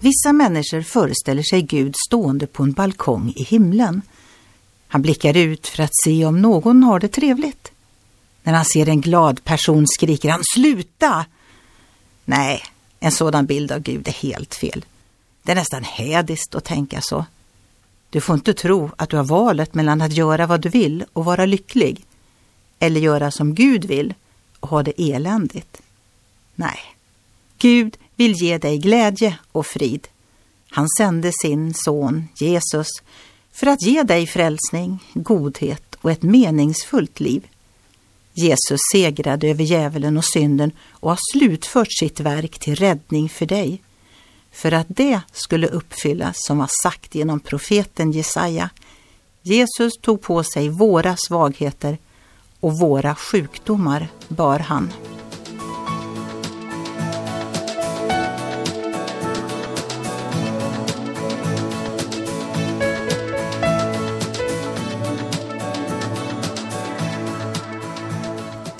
Vissa människor föreställer sig Gud stående på en balkong i himlen. Han blickar ut för att se om någon har det trevligt. När han ser en glad person skriker han ”Sluta!” Nej, en sådan bild av Gud är helt fel. Det är nästan hädiskt att tänka så. Du får inte tro att du har valet mellan att göra vad du vill och vara lycklig eller göra som Gud vill och ha det eländigt. Nej, Gud vill ge dig glädje och frid. Han sände sin son Jesus för att ge dig frälsning, godhet och ett meningsfullt liv. Jesus segrade över djävulen och synden och har slutfört sitt verk till räddning för dig. För att det skulle uppfyllas som var sagt genom profeten Jesaja. Jesus tog på sig våra svagheter och våra sjukdomar bar han.